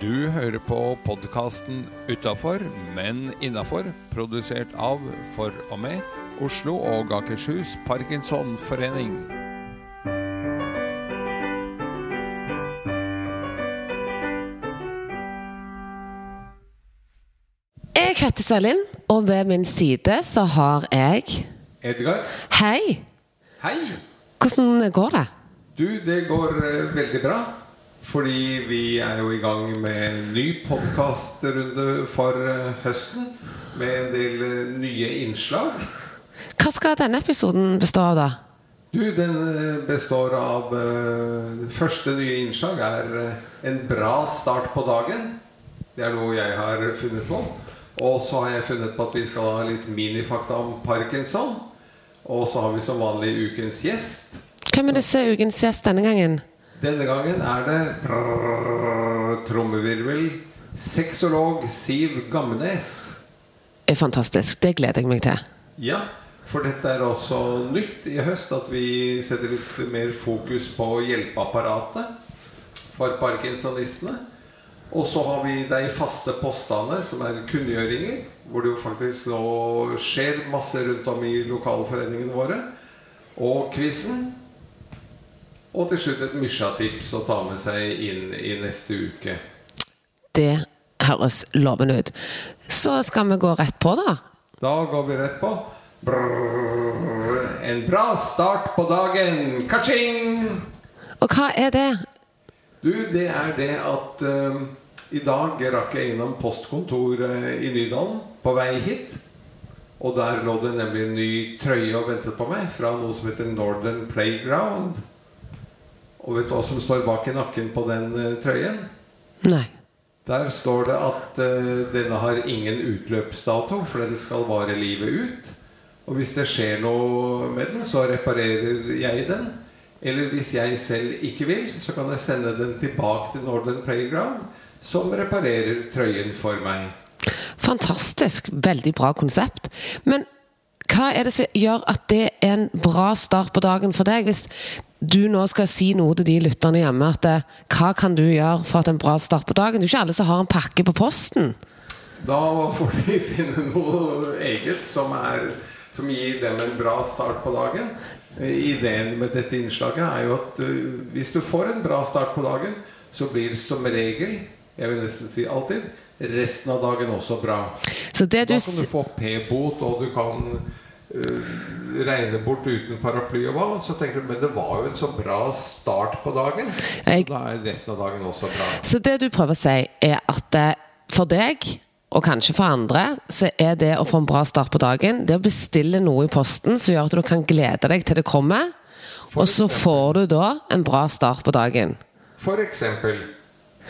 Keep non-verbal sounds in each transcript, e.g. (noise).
Du hører på podkasten 'Utafor, men innafor', produsert av, for og med, Oslo og Akershus Parkinsonforening. Jeg heter Selin, og ved min side så har jeg Edgar, Hei! hei! Hvordan går det? Du, det går eh, veldig bra. Fordi vi er jo i gang med en ny podkastrunde for eh, høsten. Med en del eh, nye innslag. Hva skal denne episoden bestå av, da? Du, den eh, består av uh, Første nye innslag er en bra start på dagen. Det er noe jeg har funnet på. Og så har jeg funnet på at vi skal ha litt minifakta om parkinson. Og så har vi som vanlig ukens gjest. Hvem er disse ukens gjest denne gangen? Denne gangen er det trommevirvel sexolog Siv Gammenes. Det er fantastisk. Det gleder jeg meg til. Ja, for dette er også nytt i høst at vi setter litt mer fokus på hjelpeapparatet for parkinsonistene. Og så har vi de faste postene, som er kunngjøringer, hvor det jo faktisk nå skjer masse rundt om i lokalforeningene våre. Og quizen. Og til slutt et Mysja-tips å ta med seg inn i neste uke. Det høres lovende ut. Så skal vi gå rett på, da. Da går vi rett på. Brrr, en bra start på dagen. Ka-ching! Og hva er det? Du, det er det at uh, i dag rakk jeg innom postkontoret i Nydalen på vei hit. Og der lå det nemlig en ny trøye og ventet på meg fra noe som heter Northern Playground. Og vet du hva som står bak i nakken på den eh, trøyen? Nei. Der står det at uh, denne har ingen utløpsdato, for den skal vare livet ut. Og hvis det skjer noe med den, så reparerer jeg den. Eller hvis jeg selv ikke vil, så kan jeg sende den tilbake til Northern Playground, som reparerer trøyen for meg. Fantastisk. Veldig bra konsept. Men hva er det som gjør at det er en bra start på dagen for deg? Hvis du nå skal si noe til de lytterne hjemme, at eh, hva kan du gjøre for at en bra start på dagen? Det er jo ikke alle som har en pakke på posten. Da får de finne noe eget som, er, som gir dem en bra start på dagen. Ideen med dette innslaget er jo at uh, hvis du får en bra start på dagen, så blir som regel, jeg vil nesten si alltid, resten av dagen også bra. Så det du Da kan du få P-bot, og du kan regne bort uten paraply og hva. Så tenker du, men det var jo en så bra start på dagen. Jeg- da er resten av dagen også bra. Så det du prøver å si, er at eh, for deg, og kanskje for andre, så er det å få en bra start på dagen, det å bestille noe i posten som gjør at du kan glede deg til det kommer, og så får du da en bra start på dagen. For eksempel.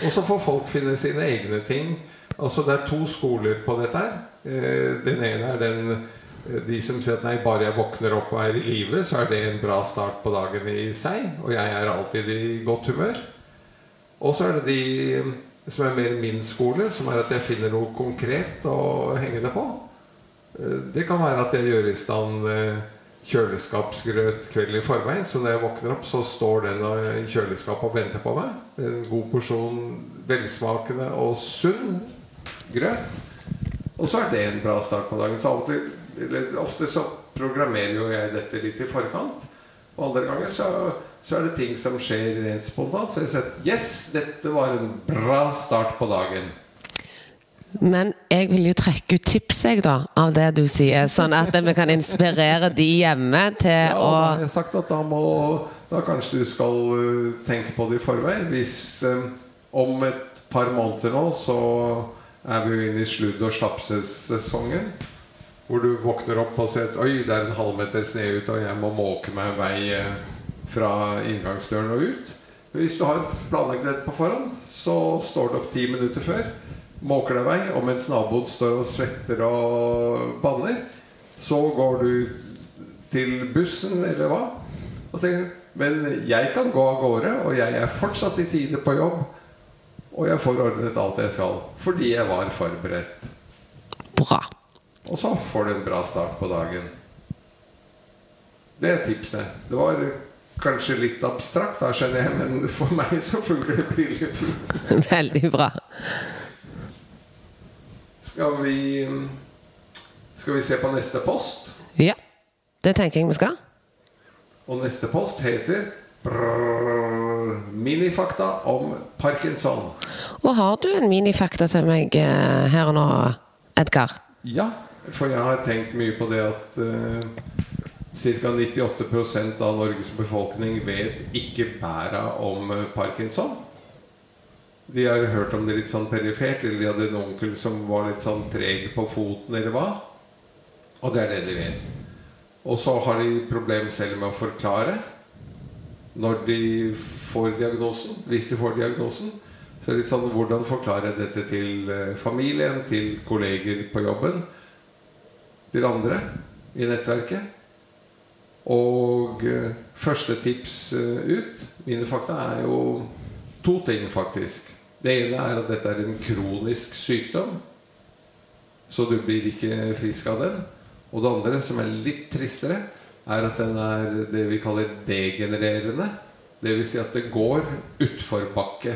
Og så får folk finne sine egne ting. Altså Det er to skoler på dette her. Eh, Den ene er den eh, de som sier at nei, bare jeg våkner opp og er i live, så er det en bra start på dagen i seg. Og jeg er alltid i godt humør. Og så er det de som er mer min skole, som er at jeg finner noe konkret å henge det på. Eh, Det kan være at jeg gjør i stand eh, kjøleskapsgrøt kveld i forveien. Så når jeg våkner opp, så står den i kjøleskapet og venter på meg. En god porsjon velsmakende og sunn grøt. Og så er det en bra start på dagen. Så av og til, ofte så programmerer jo jeg dette litt i forkant. Og andre ganger så, så er det ting som skjer rent spontant. Så jeg sier at yes, dette var en bra start på dagen. Men jeg vil jo trekke ut tips jeg da, av det du sier, sånn at vi kan inspirere de hjemme til Ja, å Ja, jeg har sagt at da må Da kanskje du skal eh, tenke på det i forveien. Hvis eh, om et par måneder nå så er vi jo inne i sludd- og slapsesesongen. Hvor du våkner opp og ser Oi, det er en halvmeter sne ute, og jeg må måke meg vei eh, fra inngangsdøren og ut. Hvis du har planlagt dette på forhånd, så står det opp ti minutter før. Måker deg vei, og mens naboen står og svetter og banner, så går du til bussen, eller hva? Og tenker Men jeg kan gå av gårde, og jeg er fortsatt i tide på jobb. Og jeg får ordnet alt jeg skal. Fordi jeg var forberedt. Bra. Og så får du en bra start på dagen. Det er tipset. Det var kanskje litt abstrakt, da skjønner jeg, men for meg så funker det brillefint. (laughs) Veldig bra. Skal vi Skal vi se på neste post? Ja, det tenker jeg vi skal. Og neste post heter brrr, Minifakta om parkinson. Og har du en minifakta til meg eh, her og nå, Edgar? Ja, for jeg har tenkt mye på det at uh, ca. 98% av Norges befolkning vet ikke bæra om eh, parkinson. De har hørt om det litt sånn perifert, eller de hadde en onkel som var litt sånn treg på foten, eller hva. Og det er det de vet. Og så har de problem selv med å forklare når de får diagnosen, hvis de får diagnosen. Så litt sånn hvordan forklarer jeg dette til eh, familien, til kolleger på jobben, til andre i nettverket. Og eh, første tips eh, ut, mine fakta, er jo to ting, faktisk. Det ene er at dette er en kronisk sykdom. Så du blir ikke frisk av den. Og det andre, som er litt tristere, er at den er det vi kaller degenererende. Dvs. Si at det går utforbakke.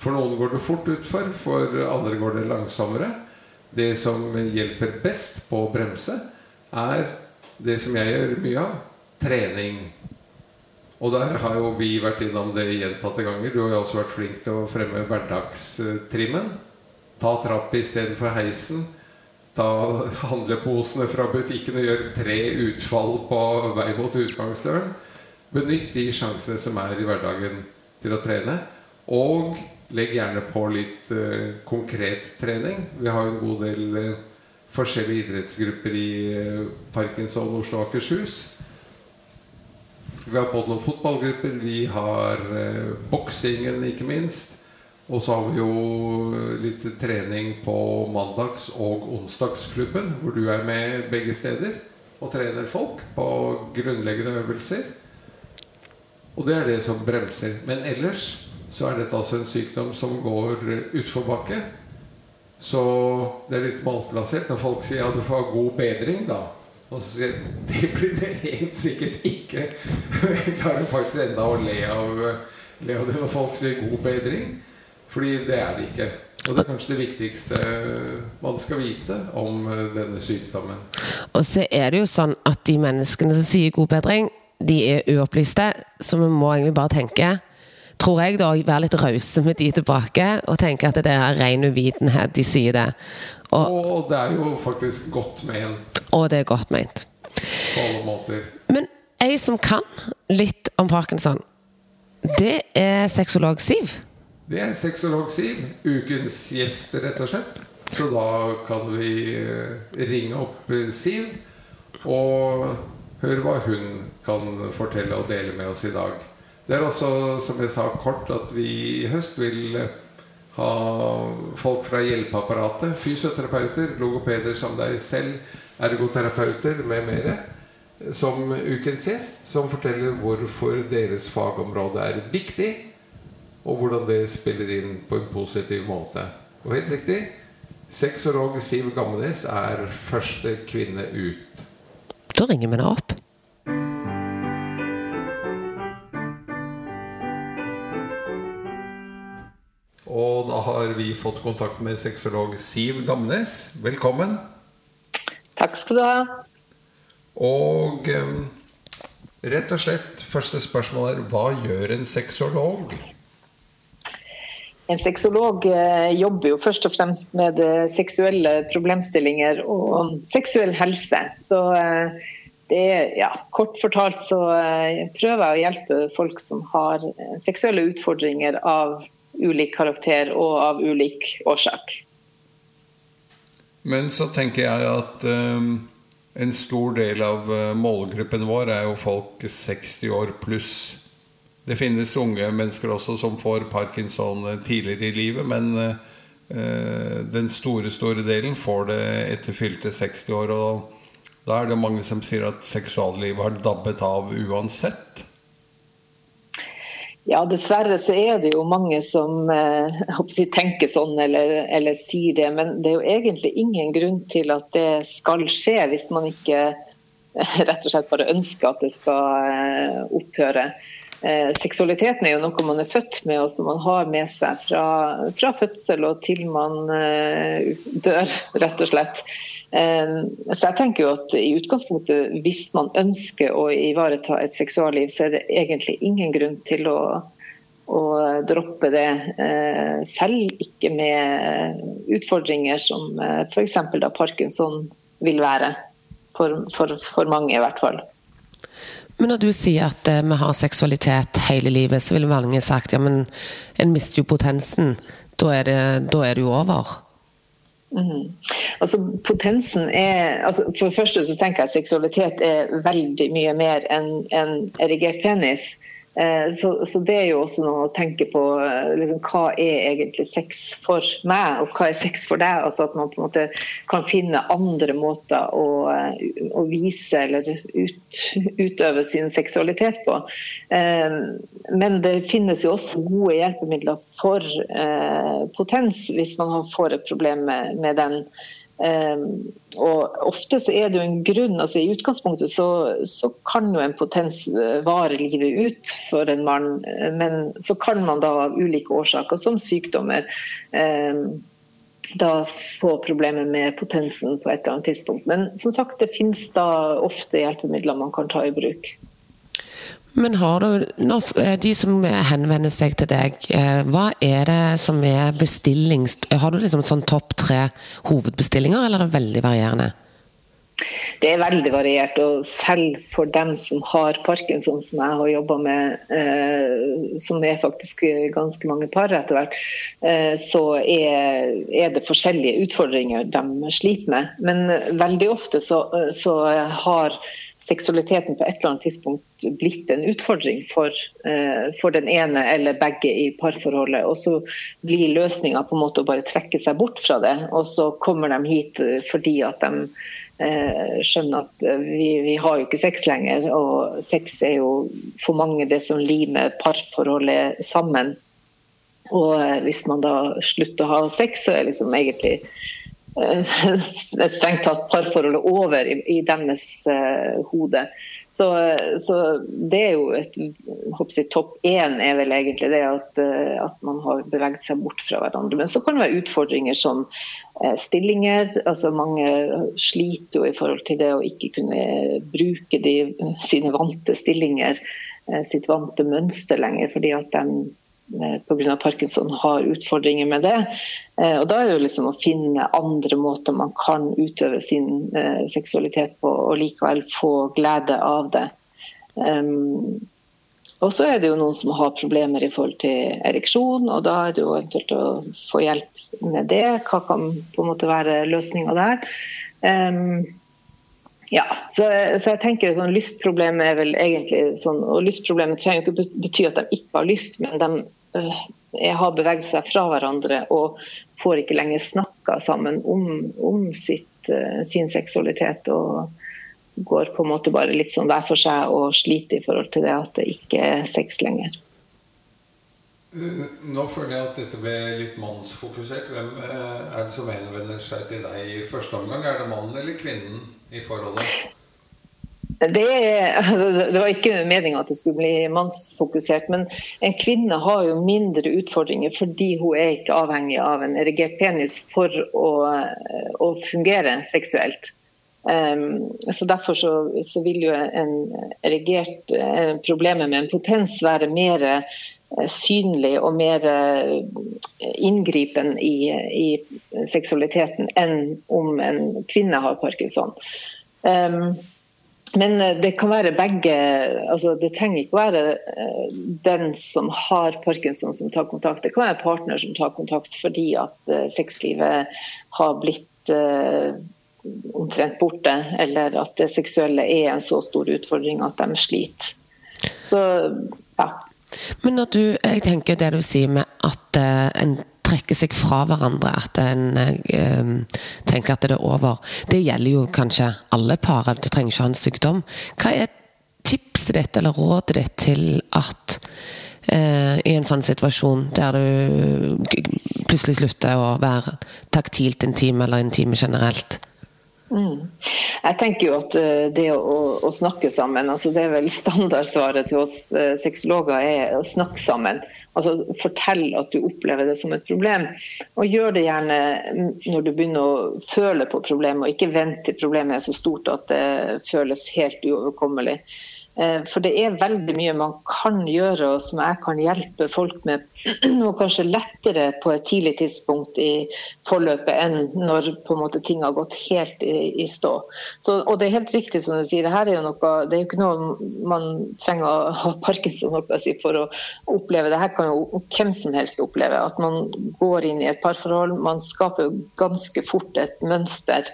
For noen går det fort utfor, for andre går det langsommere. Det som hjelper best på å bremse, er det som jeg gjør mye av trening. Og der har jo vi vært innom det gjentatte ganger. Du har jo også vært flink til å fremme hverdagstrimmen. Ta trapp istedenfor heisen. Ta handleposene fra butikken og gjør tre utfall på vei mot utgangsdøren. Benytt de sjansene som er i hverdagen til å trene. Og legg gjerne på litt uh, konkret trening. Vi har jo en god del uh, forskjellige idrettsgrupper i uh, Parkinson Oslo og Akershus. Vi har både noen fotballgrupper, vi har boksingen, ikke minst. Og så har vi jo litt trening på mandags- og onsdagsklubben, hvor du er med begge steder og trener folk på grunnleggende øvelser. Og det er det som bremser. Men ellers så er dette altså en sykdom som går utforbakke. Så det er litt malplassert når folk sier ja, du får ha god bedring, da. Og så sier jeg (laughs) det blir det helt sikkert ikke. Jeg klarer faktisk enda å av, le av det når folk sier god bedring. Fordi det er det ikke. Og det er kanskje det viktigste man skal vite om denne sykdommen. Og så er det jo sånn at de menneskene som sier god bedring, de er uopplyste. Så vi må egentlig bare tenke tror jeg da, være litt rause med de tilbake og tenke at det er ren uvitenhet de sier det. Og, og, det er jo faktisk godt ment. Og det er godt ment. På alle måter. Men ei som kan litt om parkinson, det er sexolog Siv. Det er sexolog Siv. Ukens gjest, rett og slett. Så da kan vi ringe opp Siv og høre hva hun kan fortelle og dele med oss i dag. Det er altså, som jeg sa kort, at vi i høst vil ha folk fra hjelpeapparatet. Fysioterapeuter, logopeder som deg selv, ergoterapeuter med mere. Som ukens gjest, som forteller hvorfor deres fagområde er viktig. Og hvordan det spiller inn på en positiv måte. Og helt riktig, sexolog Siv Gammenes er første kvinne ut. Da ringer vi henne opp. Har vi fått kontakt med sexolog Siv Gamnes. Velkommen. Takk skal du ha. Og um, rett og slett, første spørsmål er hva gjør en sexolog? En sexolog eh, jobber jo først og fremst med seksuelle problemstillinger og seksuell helse. Så eh, det ja, kort fortalt så eh, prøver jeg å hjelpe folk som har seksuelle utfordringer av ulik karakter og av ulik årsak. Men så tenker jeg at um, en stor del av målgruppen vår er jo folk 60 år pluss. Det finnes unge mennesker også som får parkinson tidligere i livet, men uh, den store, store delen får det etter fylte 60 år. Og da er det mange som sier at seksuallivet har dabbet av uansett. Ja, dessverre så er det jo mange som eh, tenker sånn eller, eller, sier det. Men det er jo egentlig ingen grunn til at det skal skje hvis man ikke rett og slett bare ønsker at det skal opphøre. Seksualiteten er jo noe man er født med og som man har med seg fra, fra fødsel og til man dør, rett og slett. Så jeg tenker jo at i utgangspunktet, hvis man ønsker å ivareta et seksualliv, så er det egentlig ingen grunn til å å droppe det. Eh, selv ikke med utfordringer som eh, f.eks. da parkinson vil være. For, for, for, mange, i hvert fall. Men når du sier at eh, vi har seksualitet hele livet, så vil mange sagt ja, men en mister jo potensen. Da er det, da er det jo over. Mm. Altså, potensen er altså, For det første så tenker jeg at seksualitet er veldig mye mer enn en erigert penis. Eh, så, så, det er jo også noe å tenke på. Eh, liksom, hva er egentlig sex for meg, og hva er sex for deg? Altså At man på en måte kan finne andre måter å, eh, å vise eller ut, utøve sin seksualitet på. Men det finnes jo også gode hjelpemidler for potens hvis man får et problem med, med den. Um, og ofte så er det jo en grunn altså I utgangspunktet så, så, kan jo en potens eh, vare livet ut for en mann, eh, men så kan man da av ulike årsaker, som sykdommer, um, da få problemer med potensen på et eller annet tidspunkt. Men som sagt, det finnes da ofte hjelpemidler man kan ta i bruk. Men har du, når de som henvender seg til deg, eh, hva er det som er bestillings... Har du liksom sånn topp tre hovedbestillinger, eller er det veldig varierende? Det er veldig variert, og selv for dem som har parkinson, som jeg har jobba med, eh, som er faktisk ganske mange par etter hvert, eh, så er, er, det forskjellige utfordringer de sliter med. Men veldig ofte så, så har seksualiteten på et eller annet tidspunkt blitt en utfordring for, eh, for den ene eller begge i parforholdet. Og så blir løsninga på en måte å bare trekke seg bort fra det. Og så kommer de hit eh, fordi at de eh, skjønner at vi, vi, har jo ikke sex lenger. Og sex er jo for mange det som limer parforholdet sammen. Og hvis man da slutter å ha sex, så er liksom egentlig (laughs) strengt tatt parforholdet over i, i deres uh, hode. Så, så, det er jo et jeg, Topp én er vel egentlig det at, at, man har beveget seg bort fra hverandre. Men så kan det være utfordringer som stillinger. altså Mange sliter jo i forhold til det å ikke kunne bruke de, sine vante stillinger, sitt vante mønster lenger, fordi at de Eh, pga. parkinson har utfordringer med det. Eh, og Da er det jo liksom å finne andre måter man kan utøve sin eh, seksualitet på og likevel få glede av det. Um, og så er det jo noen som har problemer i forhold til ereksjon, og da er det jo eventuelt å få hjelp med det. Hva kan på en måte være løsninga der? Ja, så, så, jeg tenker sånn Lystproblemet er vel egentlig sånn Og lystproblemet trenger ikke bety at de ikke har lyst, men de øh, har beveget seg fra hverandre og får ikke lenger snakka sammen om, om sitt, øh, sin seksualitet. Og går på en måte bare litt sånn hver for seg og sliter i forhold til det at det ikke er sex lenger. Nå føler jeg at dette ble litt mannsfokusert. Hvem øh, er det som henvender seg til deg i første omgang? Er det mannen eller kvinnen? I forholdet? Det, (laughs) altså, det, var ikke meninga at det skulle bli mannsfokusert, men en kvinne har jo mindre utfordringer fordi hun er ikke avhengig av en erigert penis for å, å fungere seksuelt. Um, så Derfor så, så, vil jo en erigert uh, problemet med en potens være mer synlig og mer uh, inngripen i, i seksualiteten enn om en kvinne har parkinson. Um, men eh, det kan være begge. altså Det trenger ikke være den som har parkinson som tar kontakt. Det kan være partner som tar kontakt fordi at sexlivet har blitt uh, omtrent borte, eller at det seksuelle er en så stor utfordring at de sliter. Så ja. Men når du, jeg tenker det du sier med at en trekker seg fra hverandre, at en eh, tenker at det er over. Det gjelder jo kanskje alle par, det trenger ikke ha en sykdom. Hva er tipset ditt eller rådet ditt til at eh, i en sånn situasjon der du plutselig slutter å være taktilt intim eller intime generelt? Mm. Jeg tenker jo at eh, det å, å, snakke sammen, altså det er vel standardsvaret til oss eh, sexologer er å snakke sammen. Altså Fortell at du opplever det som et problem. Og gjør det gjerne når du begynner å føle på problemet, og ikke vent til problemet er så stort at det føles helt uoverkommelig. Eh, for det er veldig mye man kan gjøre og som jeg kan hjelpe folk med. (clears throat) Og kanskje lettere på et tidlig tidspunkt i forløpet enn når en måte ting har gått helt i, i stå. Så, og det er helt riktig som du sier, er noe, det er jo ikke noe man trenger å ha parkinson for å oppleve. Det her kan jo hvem som helst oppleve. At man går inn i et parforhold. Man skaper ganske fort et mønster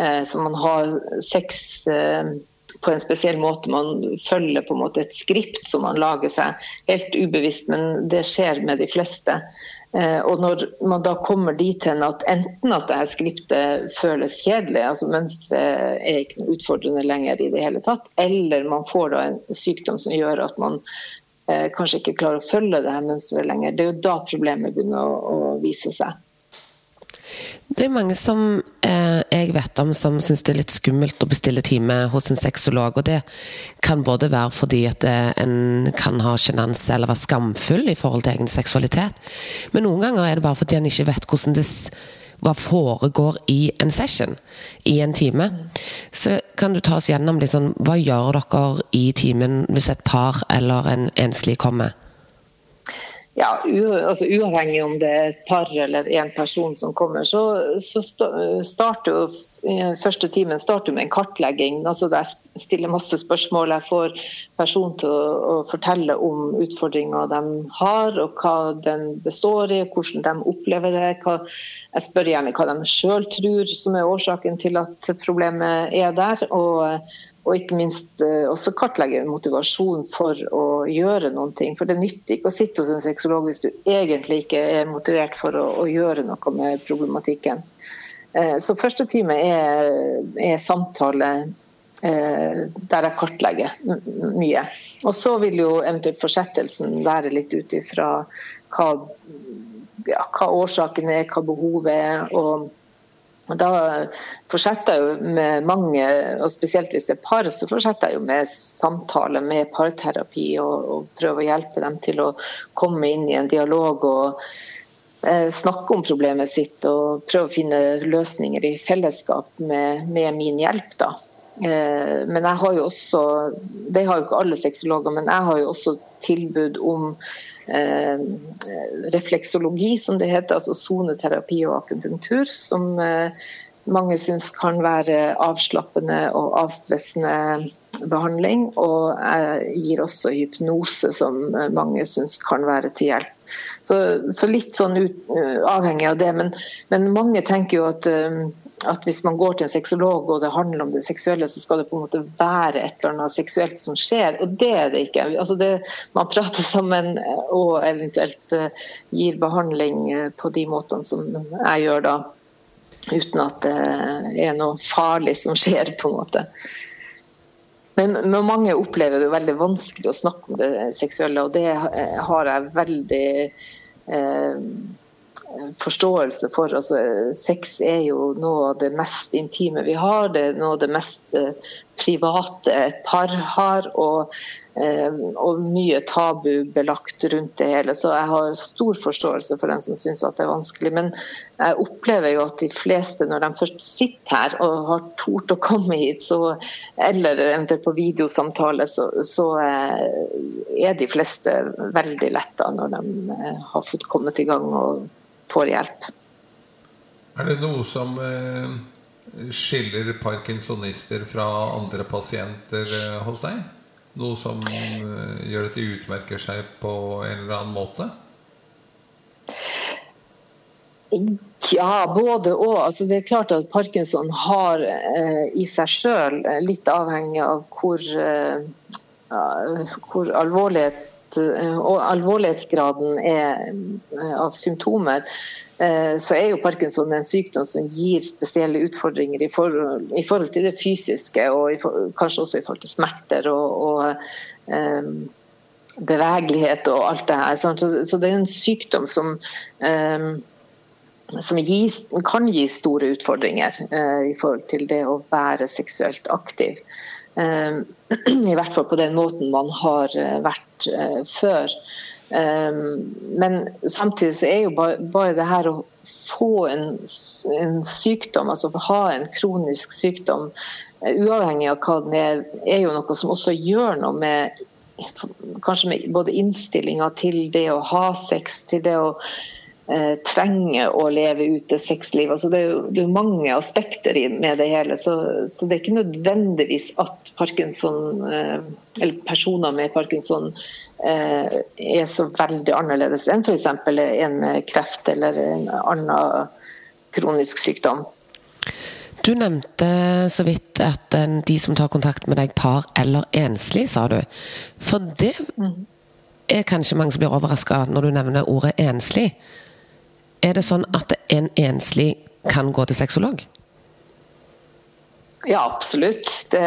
eh, som man har seks eh, på en spesiell måte. Man følger på en måte et skript som man lager seg, helt ubevisst, men det skjer med de fleste. Eh, og når man da kommer dit hen at enten at dette skriptet føles kjedelig, altså mønsteret er ikke noe utfordrende lenger i det hele tatt, eller man får da en sykdom som gjør at man eh, kanskje ikke klarer å følge det her mønsteret lenger, det er jo da problemet begynner å, å vise seg. Det er mange som eh, jeg vet om som syns det er litt skummelt å bestille time hos en sexolog. Og det kan både være fordi at eh, en kan ha sjenanse eller være skamfull i forhold til egen seksualitet. Men noen ganger er det bare fordi en ikke vet hvordan det hva foregår i en session, i en time. Så kan du ta oss gjennom litt sånn, hva gjør dere i timen hvis et par eller en enslig kommer? Ja, altså uavhengig om det er et par eller en person som kommer, så, så starter jo første timen starter med en kartlegging. altså Jeg stiller masse spørsmål. Jeg får personen til å, å, fortelle om utfordringer de har, og hva den består i, hvordan de opplever det. Hva, jeg spør gjerne hva de sjøl tror som er årsaken til at problemet er der. og og ikke minst eh, også kartlegge motivasjon for å gjøre noen ting. For det nytter ikke å sitte hos en sexolog hvis du egentlig ikke er motivert for å, å gjøre noe med problematikken. Eh, så første time er, er samtale eh, der jeg kartlegger mye. Og så vil jo eventuelt fortsettelsen være litt ut ifra hva, ja, hva årsaken er, hva behovet er. og og Da fortsetter jeg jo med mange, og spesielt hvis det er par, så fortsetter jeg jo med samtaler med parterapi og, og prøver å hjelpe dem til å komme inn i en dialog og eh, snakke om problemet sitt og prøve å finne løsninger i fellesskap med, med min hjelp. da. Eh, men jeg har jo også, det har jo ikke alle sexologer, men jeg har jo også tilbud om Eh, refleksologi, som det heter, altså soneterapi og akupunktur, som eh, mange syns kan være avslappende og avstressende behandling. Og jeg gir også hypnose, som mange syns kan være til hjelp. Så, så litt sånn ut, avhengig av det. Men, men mange tenker jo at at hvis man går til en sexolog og det handler om det seksuelle, så skal det på en måte være et eller annet seksuelt som skjer. Og det er det ikke. Altså det, man prater sammen og eventuelt uh, gir behandling uh, på de måtene som jeg gjør da. Uten at det er noe farlig som skjer, på en måte. Men, mange opplever det veldig vanskelig å snakke om det seksuelle, og det har jeg veldig uh, forståelse for. Altså, sex er jo noe av det mest intime vi har. Det er noe av det mest eh, private et par har. Og, eh, og mye tabubelagt rundt det hele. Så jeg har stor forståelse for dem som syns det er vanskelig. Men jeg opplever jo at de fleste, når de først sitter her og har tort å komme hit, så, eller eventuelt på videosamtale, så, så eh, er de fleste veldig letta når de har fått kommet i gang. og får hjelp. Er det noe som eh, skiller parkinsonister fra andre pasienter eh, hos deg? Noe som eh, gjør at de utmerker seg på en eller annen måte? Ja, både og. Altså, det er klart at parkinson har eh, i seg sjøl, litt avhengig av hvor, eh, hvor alvorlighet Eh, og alvorlighetsgraden er, eh, av symptomer, eh, så er jo parkinson en sykdom som gir spesielle utfordringer i forhold, i forhold til det fysiske, og i, kanskje også i forhold til smerter og, og um, bevegelighet og alt det her. Så, så, det er en sykdom som um, som gis, kan gi store utfordringer eh, i forhold til det å være seksuelt aktiv. Eh, (clears throat) I hvert fall på den måten man har eh, vært eh, før. Eh, men samtidig så er jo bare det her å få en, en sykdom, altså å ha en kronisk sykdom, eh, uavhengig av hva den er, er jo noe som også gjør noe med kanskje med både innstillinga til det å ha sex, til det å eh, trenge å leve ut et sexliv. Altså det, er jo, det er mange aspekter med det hele. Så, så, det er ikke nødvendigvis at Parkinson, eh, eller personer med parkinson eh, er så veldig annerledes enn f.eks. en med kreft eller en annen kronisk sykdom. Du nevnte så vidt at de som tar kontakt med deg, par eller enslig, sa du. For det er kanskje mange som blir overraska når du nevner ordet enslig. Er det sånn at en enslig kan gå til sexolog? Ja, absolutt. Det,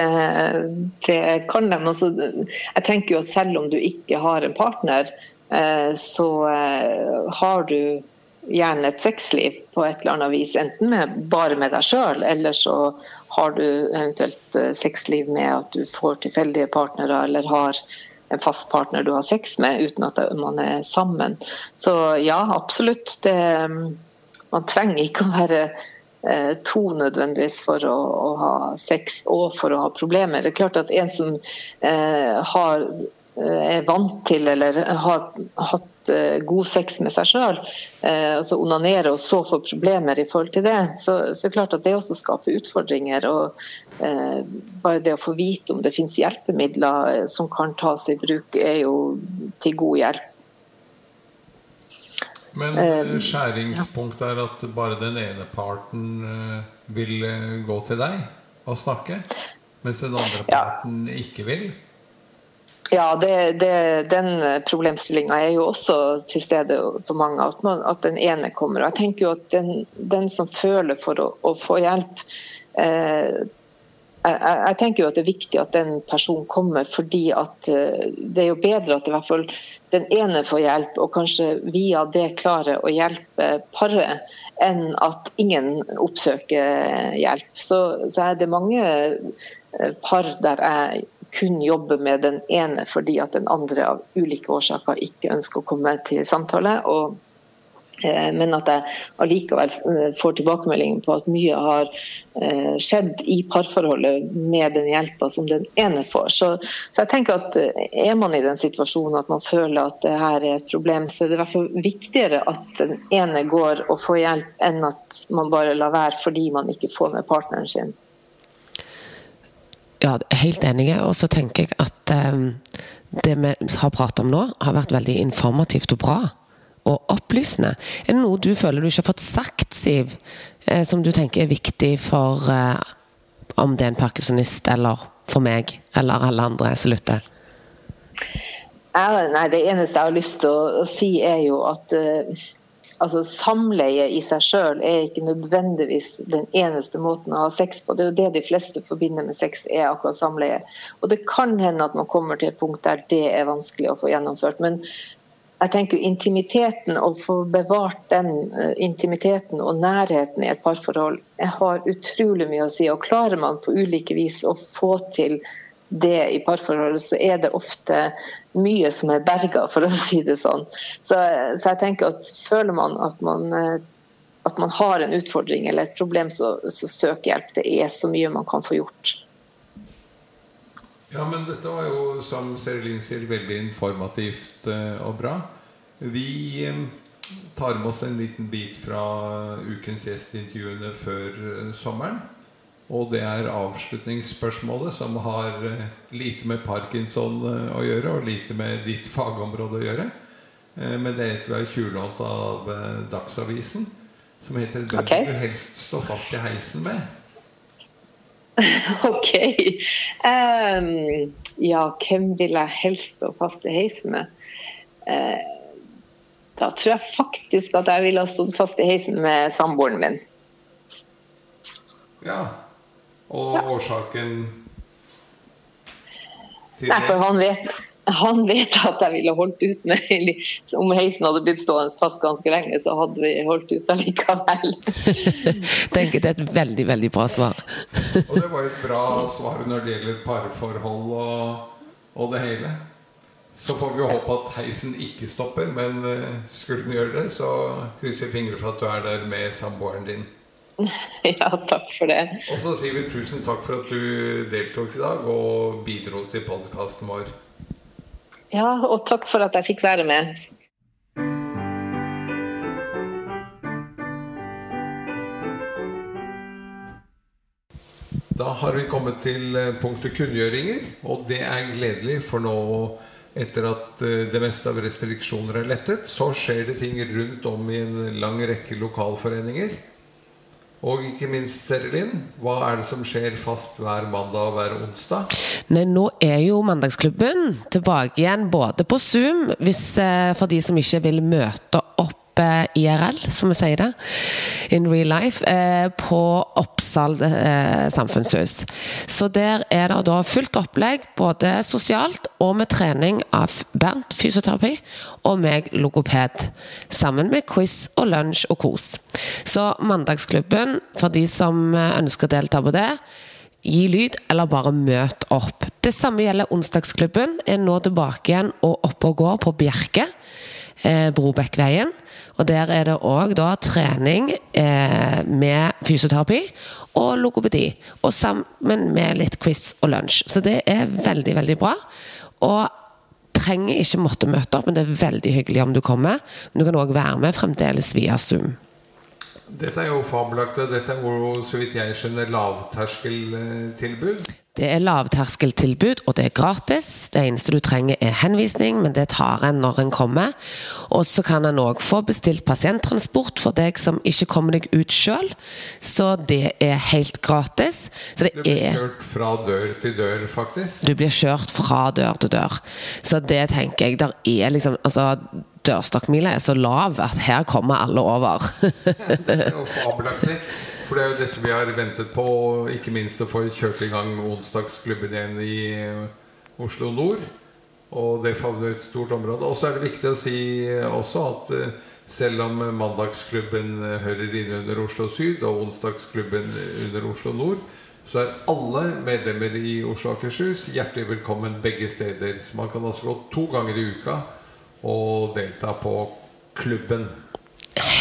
det kan de. Altså, jeg tenker jo at selv om du ikke har en partner, eh, så eh, har du gjerne et sexliv på et eller annet vis. Enten med, bare med deg sjøl, eller så har du eventuelt eh, sexliv med at du får tilfeldige partnere, eller har en fast partner du har sex med uten at man er sammen. Så ja, absolutt. Det, man trenger ikke å være eh, to nødvendigvis for å, å, ha sex og for å ha problemer. Det er klart at en som eh, har, eh, er vant til eller har hatt Eh, god sex med seg sjøl, eh, altså onanere og så få problemer i forhold til det, så, så er det klart at det også skaper utfordringer. og Bare det å få vite om det finnes hjelpemidler eh, som kan tas i bruk, er jo til god hjelp. Men skjæringspunktet er at bare den ene parten vil gå til deg og snakke, mens den andre parten ikke vil? Ja, det, det, den problemstillinga er jo også til stede for mange. At, noen, at den ene kommer. Og Jeg tenker jo at den, den som føler for å, å få hjelp eh, jeg, jeg, tenker jo at det er viktig at den personen kommer, fordi at eh, det er jo bedre at i hvert fall den ene får hjelp, og kanskje via det klarer å hjelpe paret, enn at ingen oppsøker hjelp. Så, så er det mange eh, par der jeg kun jobber med den ene fordi at den andre av ulike årsaker ikke ønsker å komme til samtale. og men at jeg allikevel eh, får tilbakemelding på at mye har eh, skjedd i parforholdet med den hjelpa som den ene får. Så, så, jeg tenker at er man i den situasjonen at man føler at det her er et problem, så er det i hvert fall viktigere at den ene går og får hjelp, enn at man bare lar være fordi man ikke får med partneren sin. Ja, helt enige. Og så tenker jeg at um, det vi har pratet om nå, har vært veldig informativt og bra. Og opplysende. Er det noe du føler du ikke har fått sagt, Siv, eh, som du tenker er viktig for eh, om det er en parkinsonist, eller for meg, eller alle andre som lytter? Nei, det eneste jeg har lyst til å, si, er jo at uh, altså Samleie i seg sjøl er ikke nødvendigvis den eneste måten å ha sex på. Det er jo det de fleste forbinder med sex, er akkurat samleie. Og det kan hende at man kommer til et punkt der det er vanskelig å få gjennomført. Men jeg tenker intimiteten, å få bevart den uh, intimiteten og nærheten i et parforhold, jeg har utrolig mye å si. Og klarer man på ulike vis å få til det i parforholdet, så er det ofte mye som er berga, for å (laughs) si det sånn. Så, så, jeg tenker at føler man at man, eh, at man har en utfordring eller et problem, så, så søk hjelp. Det er så mye man kan få gjort. Ja, men dette var jo, som Serilin sier, veldig informativt eh, og bra. Vi eh, tar med oss en liten bit fra ukens gjestintervjuene før sommeren. Og det er avslutningsspørsmålet, som har eh, lite med parkinson eh, å gjøre, og lite med ditt fagområde å gjøre. Eh, men det er et vi har tjuvlånt av Dagsavisen, som heter 'Hvem okay. vil du helst stå fast i heisen med'? (laughs) ok. Um, ja, hvem vil jeg helst stå fast i heisen med? Uh, da tror jeg faktisk at jeg ville ha stått fast i heisen med samboeren min. Ja. Og ja. årsaken til Nei, for han vet, Han vet at jeg ville holdt ut med (laughs) Om heisen hadde blitt stående fast ganske lenge, så hadde vi holdt ut allikevel. (laughs) Det er et veldig, veldig bra svar. og det var et bra svar når det gjelder parforhold og, og det hele. Så får vi jo håpe at heisen ikke stopper, men uh, skulle den gjøre det, så krysser vi fingre for at du er der med samboeren din. (laughs) Ja, takk for det. Og så sier vi tusen takk for at du deltok i dag og bidro til podkasten vår. Ja, og takk for at jeg fikk være med. Da har vi kommet til eh, punktet kunngjøringer, og det er gledelig, for nå etter at eh, det meste av restriksjoner er lettet, så skjer det ting rundt om i en lang rekke lokalforeninger. Og ikke minst, Serilin, hva er det som skjer fast hver mandag og hver onsdag? Nei, Nå er jo Mandagsklubben tilbake igjen både på Zoom, hvis, eh, for de som ikke vil møte opp IRL, som vi sier det, in real life, eh, på Oppsal eh, samfunnshus. Så der er det da fullt opplegg, både sosialt og med trening av Bernt, fysioterapi, og meg, logoped. Sammen med quiz og lunsj og kos. Så Mandagsklubben, for de som ønsker å delta på det, gi lyd, eller bare møt opp. Det samme gjelder Onsdagsklubben. Er nå tilbake igjen og oppe og går på Bjerke. Eh, Brobekkveien. Og Der er det òg trening eh, med fysioterapi og logopedi. Og sammen med litt quiz og lunsj. Så det er veldig, veldig bra. Og trenger ikke måtte møte opp, men det er veldig hyggelig om du kommer. Men du kan òg være med fremdeles via Zoom. Dette er jo fabelaktig. Dette er jo, så vidt jeg skjønner, lavterskeltilbud. Det er lavterskeltilbud, og det er gratis. Det eneste du trenger, er henvisning, men det tar en når en kommer. Og så kan en òg få bestilt pasienttransport for deg som ikke kommer deg ut sjøl. Så det er helt gratis. Så det, det blir er kjørt fra dør til dør, faktisk? Du blir kjørt fra dør til dør. Så det tenker jeg Der er liksom altså, Dørstokkmila er så lav at her kommer alle over. (laughs) det er jo fabelaktig. For det er jo dette vi har ventet på, ikke minst å få kjørt i gang onsdagsklubben igjen i Oslo nord. Og det favner et stort område. Og så er det viktig å si også at eh, selv om mandagsklubben hører inn under Oslo syd og onsdagsklubben under Oslo nord, så er alle medlemmer i Oslo Akershus hjertelig velkommen begge steder. Så man kan altså gå to ganger i uka og delta på klubben.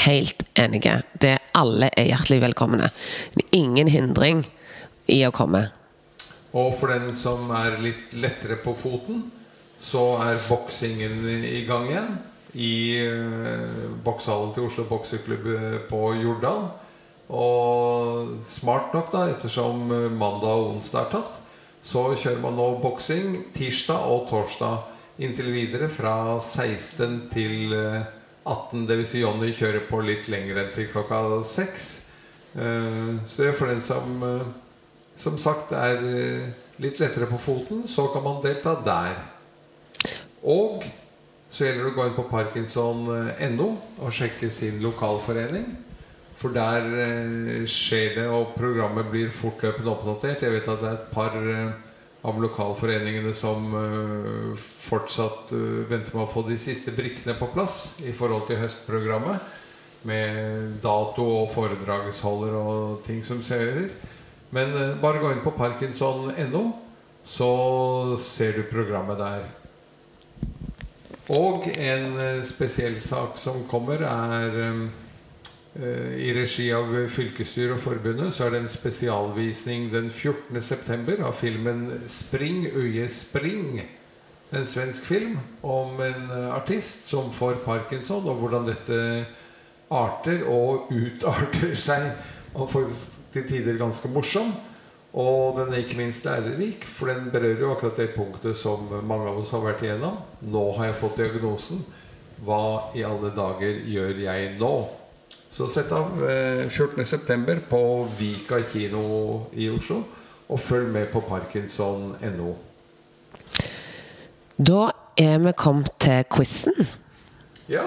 Helt enige. Det alle er hjertelig velkomne. Ingen hindring i å komme. Og for den som er litt lettere på foten, så er boksingen i gang igjen. I uh, bokshallen til Oslo Bokseklubb eh, på Jordal. Og smart nok, da, ettersom mandag og onsdag er tatt, så kjører man nå boksing tirsdag og torsdag inntil videre fra 16 til uh, 18. Dvs. Si Jonny kjører på litt lenger enn til klokka 6. Eh, så for den som eh, som sagt er eh, litt lettere på foten, så kan man delta der. Og så gjelder det å gå inn på parkinson.no og sjekke sin lokalforening. For der skjer det, og programmet blir fortløpende oppdatert. Jeg vet at det er et par av lokalforeningene som uh, fortsatt uh, venter med å få de siste brikkene på plass i forhold til høstprogrammet. Med dato og foredragsholder og ting som skjer. Men uh, bare gå inn på parkinson.no, så ser du programmet der. Og en spesiell sak som kommer, er Eh, I regi av fylkesstyret og forbundet så er det en spesialvisning den 14.9. av filmen 'Spring Uje Spring'. En svensk film om en eh, artist som får parkinson, og hvordan dette arter og utarter (laughs) seg. Og faktisk til tider ganske morsom. Og den er ikke minst lærerik, for den berører jo akkurat det punktet som mange av oss har vært igjennom. Nå har jeg fått diagnosen. Hva i alle dager gjør jeg nå? Så sett av 14.9. Eh, på Vika kino i Oslo. Og følg med på parkinson.no. Da er vi kommet til quizen. Ja.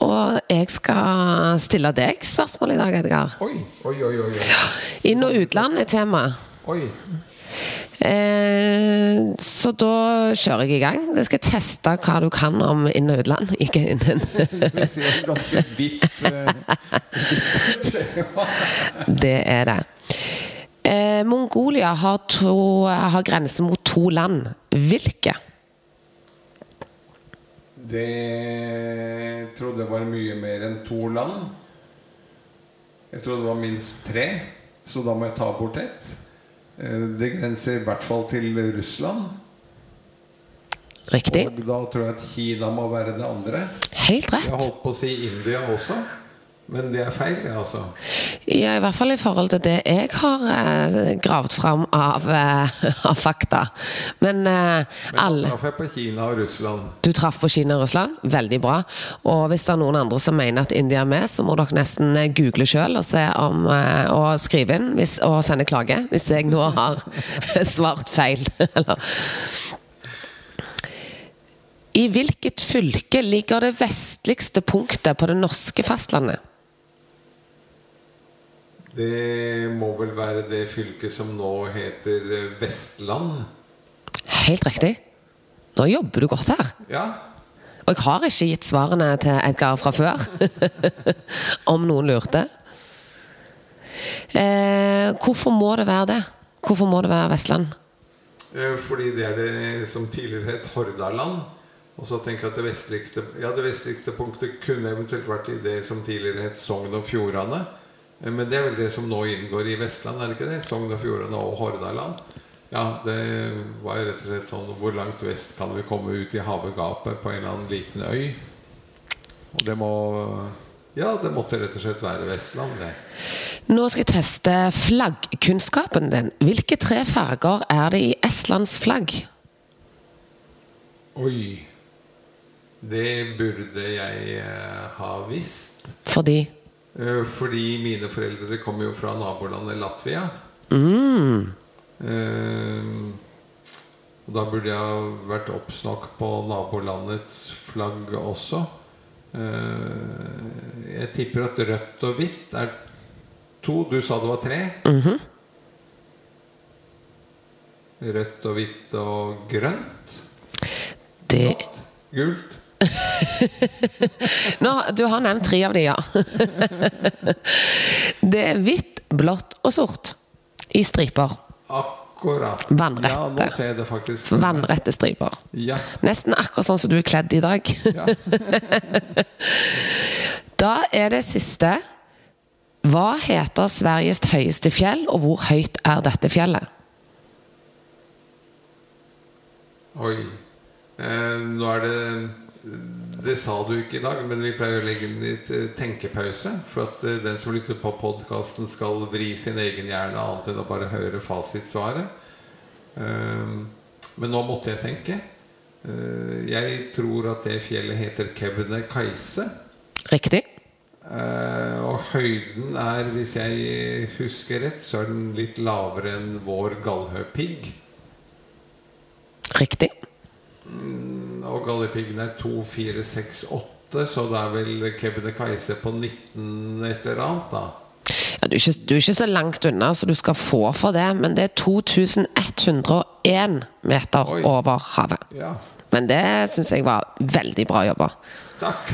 Og jeg skal stille deg spørsmål i dag, Edgar. Oi, oi, oi, oi. Inn- og utland er tema. Oi. Eh, så da kjører jeg i gang. Jeg skal teste hva du kan om inn- og utland. (laughs) Ikke innen. Det eh. Det er det. Eh, Mongolia har, to, har grense mot to land. Hvilke? Det trodde jeg var mye mer enn to land. Jeg trodde det var minst tre, så da må jeg ta bort ett. Eh, Det grenser i hvert fall til Russland. Riktig. Og da tror jeg at Kina må være det andre. Helt Jeg rett. holdt på å si India også, men det er feil, det, altså. Ja, I hvert fall i forhold til det jeg har eh, gravd fram av, eh, av fakta. Men eh, Men alle traff jeg på Kina og Russland. Du traff på Kina og Russland. Veldig bra. Og hvis det er noen andre som mener at India er med, så må dere nesten eh, google sjøl og om eh, Og skrive inn hvis, og sende klage hvis jeg nå har (laughs) svart feil. (laughs) I hvilket fylke ligger det vestligste punktet på det norske fastlandet? Det må vel være det fylket som nå heter eh, Vestland. Helt riktig. Nå jobber du godt her. Ja. Og jeg har ikke gitt svarene til Edgar fra før. (laughs) Om noen lurte. Eh, hvorfor må det være det? Hvorfor må det være Vestland? Eh, Fordi det er det som tidligere het Hordaland. Og så tenker jeg at det vestligste, ja, det vestligste punktet kunne eventuelt vært i det som tidligere het Sogn og Fjordane. Eh, Men det er vel det som nå inngår i Vestland, er det ikke det? Sogn og Fjordane og Hordaland. Ja, det var jo rett og slett sånn Hvor langt vest kan vi komme ut i havegapet på en eller annen liten øy? Og det må Ja, det måtte rett og slett være Vestland, det. Nå skal jeg teste flaggkunnskapen din. Hvilke tre farger er det i Estlands flagg? Oi. Det burde jeg eh, ha visst. Fordi Fordi mine foreldre kommer jo fra nabolandet Latvia. mm, Eh, Og da burde jeg vært obs nok på nabolandets flagg også. Eh, Jeg tipper at rødt og hvitt er to. Du sa det var tre? mhm. Rødt og hvitt og grønt? det Gult? (laughs) Nå, Du har nevnt tre av de, ja. (laughs) Det er hvitt, blått og sort. I striper. Akkurat. Vannrette. Ja, nå ser jeg det faktisk. Vannrette striper. Ja. Nesten akkurat sånn som du er kledd i dag. ja. (laughs) Da er det siste. Hva heter Sveriges høyeste fjell, og hvor høyt er dette fjellet? Oi. Eh, nå er det Det sa du ikke i dag, men vi pleier å legge den litt eh, tenkepause. For at eh, den som lytter på podkasten, skal vri sin egen hjerne annet enn å bare høre fasitsvaret. Eh, men nå måtte jeg tenke. Eh, jeg tror at det fjellet heter Kebnekaise. Riktig. Og høyden er, hvis jeg husker rett, så er den litt lavere enn vår gallhøpigg. Riktig. Og Galdhøpiggen er 2, 4, 6, 8, så det er vel Kebnekaise på 19 et eller annet, da. Ja, du, er ikke, du er ikke så langt unna, så du skal få for det. Men det er 2101 meter Oi. over havet. Ja. Men det syns jeg var veldig bra jobba. Takk.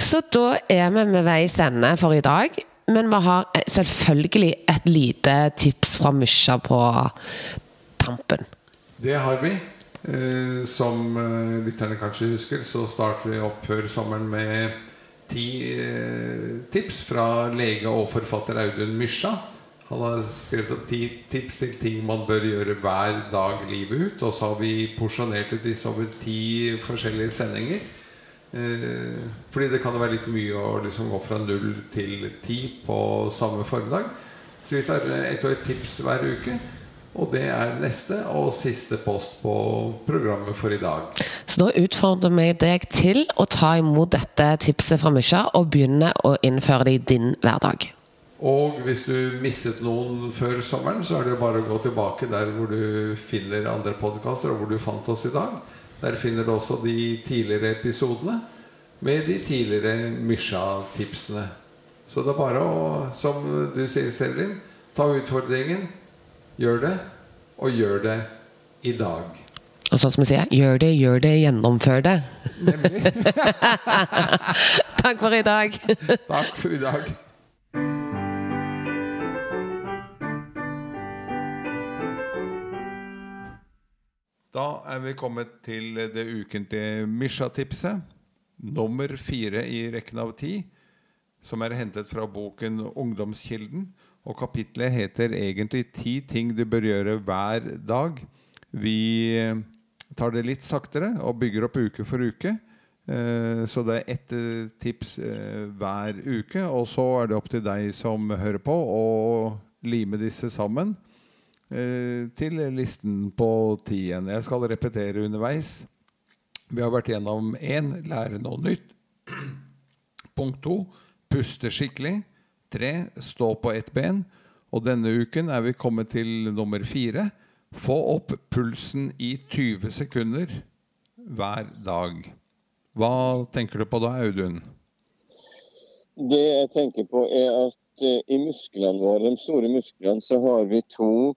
Så da er vi med veis ende for i dag. Men vi har eh, selvfølgelig et lite tips fra Musja på tampen. Det har vi. Eh, som eh, lytterne kanskje husker, så starter vi opp før sommeren med ti eh, tips fra lege og forfatter Audun Mysja. Han har skrevet opp ti tips til ting man bør gjøre hver dag livet ut. Og så har vi porsjonert ut disse over ti forskjellige sendinger. Fordi det kan være litt mye å liksom gå fra null til ti på samme formiddag. Så vi tar ett og ett tips hver uke. Og det er neste og siste post på programmet for i dag. Så da utfordrer vi deg til å ta imot dette tipset fra Musja og begynne å innføre det i din hverdag. Og hvis du misset noen før sommeren, så er det jo bare å gå tilbake der hvor du finner andre podkaster, og hvor du fant oss i dag. Der finner du også de tidligere episodene med de tidligere Mysja-tipsene. Så det er bare å, som du sier, Selvin, ta utfordringen. Gjør det. og gjør det i dag. Og sånn som vi sier, gjør det, gjør det, gjennomfør det. Nemlig. (laughs) Takk for i dag. Takk for i dag. Da er vi kommet til det ukentlige Misha-tipset. Nummer fire i rekken av ti. Som er hentet fra boken 'Ungdomskilden'. Og kapitlet heter egentlig 'Ti ting du bør gjøre hver dag'. Vi tar det litt saktere og bygger opp uke for uke. Eh, Så det er ett eh, tips eh, hver uke. Og så er det opp til deg som hører på, å lime disse sammen til listen på ti igjen. Jeg skal repetere underveis. Vi har vært gjennom én lære noe nytt. (clears throat) Punkt to puste skikkelig. Tre stå på ett ben. Og denne uken er vi kommet til nummer fire. Få opp pulsen i 20 sekunder hver dag. Hva tenker du på da, Audun? Det jeg tenker på er at eh, i musklene våre, de store musklene, så har vi to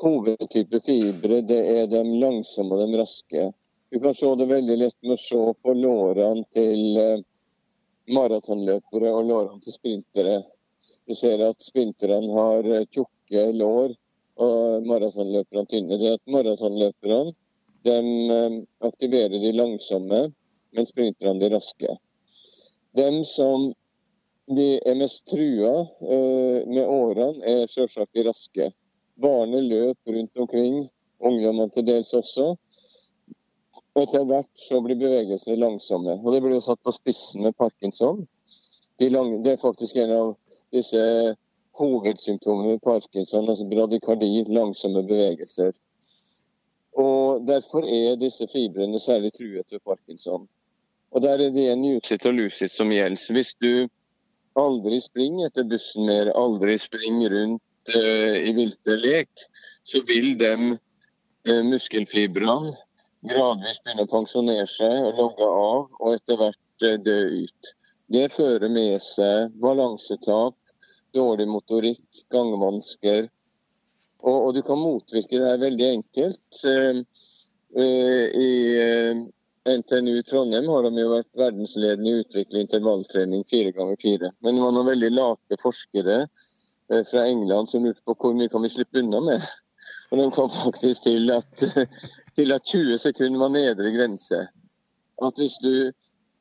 hovedtyper fibre. Det er de langsomme og de raske. Du kan se det veldig lett med å se på lårene til eh, maratonløpere og lårene til sprintere. Du ser at sprinterne har eh, tjukke lår og maratonløperne tynne. Det er at maratonløperne eh, aktiverer de langsomme, men sprinterne de raske. De som er mest trua eh, med årene, er selvsagt de raske. Barnet løper rundt omkring, ungdommene til dels også. Etter hvert så blir bevegelsene langsomme. Og det blir jo satt på spissen med parkinson. De lange, det er faktisk en av disse hovedsymptomene med parkinson, altså bradykardi, langsomme bevegelser. Og Derfor er disse fibrene særlig truet ved parkinson. Og Der er det igjen utsitt og Lucid som gjelder. Hvis du aldri springer etter bussen mer, aldri springer rundt uh, i vilte lek, så vil de uh, muskelfibrene gradvis begynne å pensjonere seg og logge av, og etter hvert eh, dø ut. Det fører med seg balansetap, dårlig motorikk, gangvansker. Og, og du kan motvirke det her veldig enkelt. Eh, eh, I NTNU Trondheim har de jo vært verdensledende i å utvikle intervalltrening fire ganger fire. Men det var noen veldig late forskere fra England som lurte på hvor mye kan vi slippe unna med. (laughs) Og de kom faktisk til at, til at 20 sekunder var nedre grense. At hvis du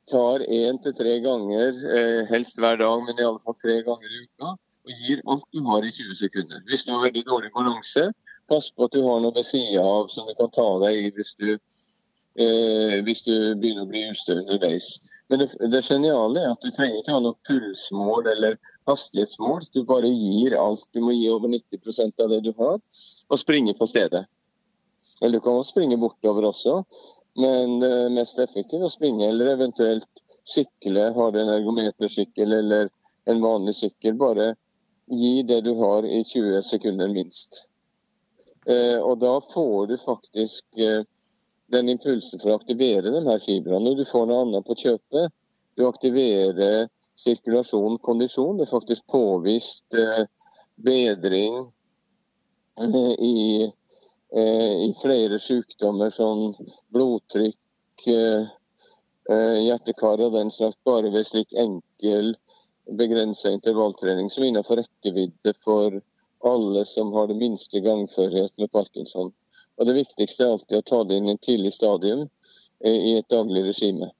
tar én til tre ganger, eh, helst hver dag, men i alle fall tre ganger i uka, og gir alt du har i 20 sekunder. Hvis du har veldig dårlig balanse, pass på at du har noe ved sida av som du kan ta deg i hvis du, eh, hvis du begynner å bli ustø underveis. Men det, det geniale er at du trenger ikke ha noe pulsmål eller hastighetsmål. Du bare gir alt. Du må gi over 90 av det du har, og springe på stedet. Eller du kan også springe bortover også, men det er mest effektivt å springe eller eventuelt sykle. Har du en ergometersykkel eller en vanlig sykkel, bare gi det du har i 20 sekunder minst. Eh, og da får du faktisk eh, den impulsen for å aktivere de her fibrene. Du får noe annet på kjøpet. Du aktiverer sirkulasjon, kondisjon. Det er faktisk påvist eh, bedring eh, i, eh, i flere sykdommer som blodtrykk, eh, eh, hjertekar og den slags, bare ved slik enkel begrensa intervalltrening som innenfor rekkevidde for alle som har det minste gangførhet med parkinson. Og Det viktigste er alltid å ta det inn i et tidlig stadium eh, i et daglig regime.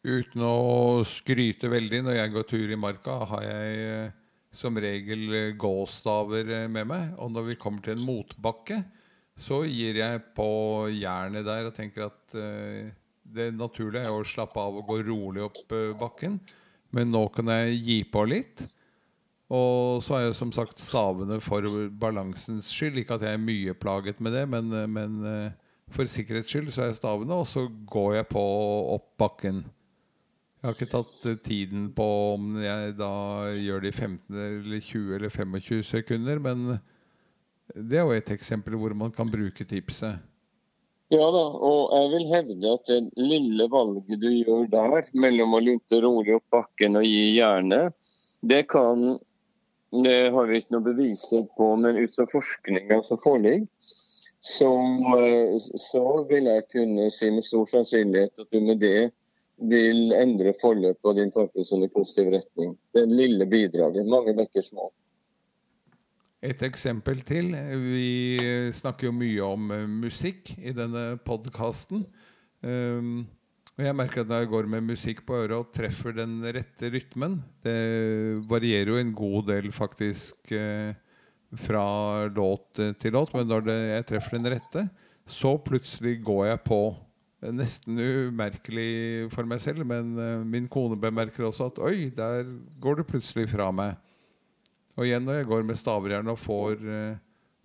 Uten å skryte veldig, når jeg går tur i marka, har jeg eh, som regel eh, gåstaver eh, med meg. Og når vi kommer til en motbakke, så gir jeg på jernet der og tenker at uh, det naturlige er å slappe av og gå rolig opp uh, bakken. Men nå kan jeg gi på litt. Og så er jeg som sagt stavene for balansens skyld. Ikke at jeg er mye plaget med det, men, men uh, for sikkerhets skyld så er jeg stavene, og så går jeg på opp bakken. Jeg har ikke tatt eh, tiden på om jeg da gjør det i 15 eller 20 eller 25 sekunder, men det er jo et eksempel hvor man kan bruke tipset. Ja da, og jeg vil hevde at det lille valget du gjør der, mellom å lunte rolig opp bakken og gi jernet, det kan Det har vi ikke noe beviser på, men ut fra forskninga som foreligger, så, eh, så vil jeg kunne si med stor sannsynlighet at du med det vil endre forløpet og din i positiv retning. Det lille bidraget. Mange bekker små. Et eksempel til. Vi snakker jo mye om eh, musikk i denne podkasten. Um, og jeg merker at når jeg går med musikk på øret og treffer den rette rytmen Det varierer jo en god del faktisk eh, fra låt til låt, men når jeg treffer den rette, så plutselig går jeg på. Nesten umerkelig for meg selv, men eh, min kone bemerker også at Oi, der går det plutselig fra meg. Og igjen når jeg går med stavrjern og får eh,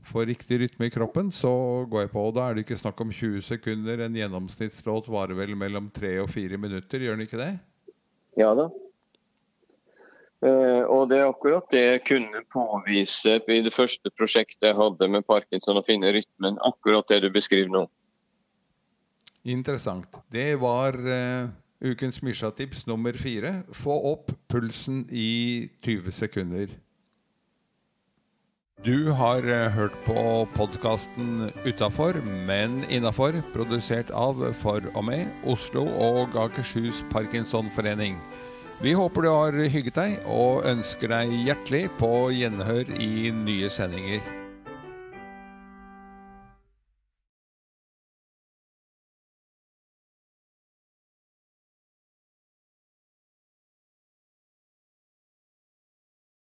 får riktig rytme i kroppen, så går jeg på. Og da er det ikke snakk om 20 sekunder. En gjennomsnittslåt varer vel mellom 3 og 4 minutter, gjør den ikke det? Ja da. Eh, og det er akkurat det jeg kunne påvise i det første prosjektet jeg hadde med parkinson, å finne rytmen. Akkurat det du beskriver nå. Interessant. Det var uh, ukens Mysja-tips nummer fire. Få opp pulsen i 20 sekunder. Du har eh, hørt på podkasten Utafor, men innafor, produsert av For og med Oslo og Akershus Parkinsonforening. Vi håper du har hygget deg, og ønsker deg hjertelig på gjenhør i nye sendinger.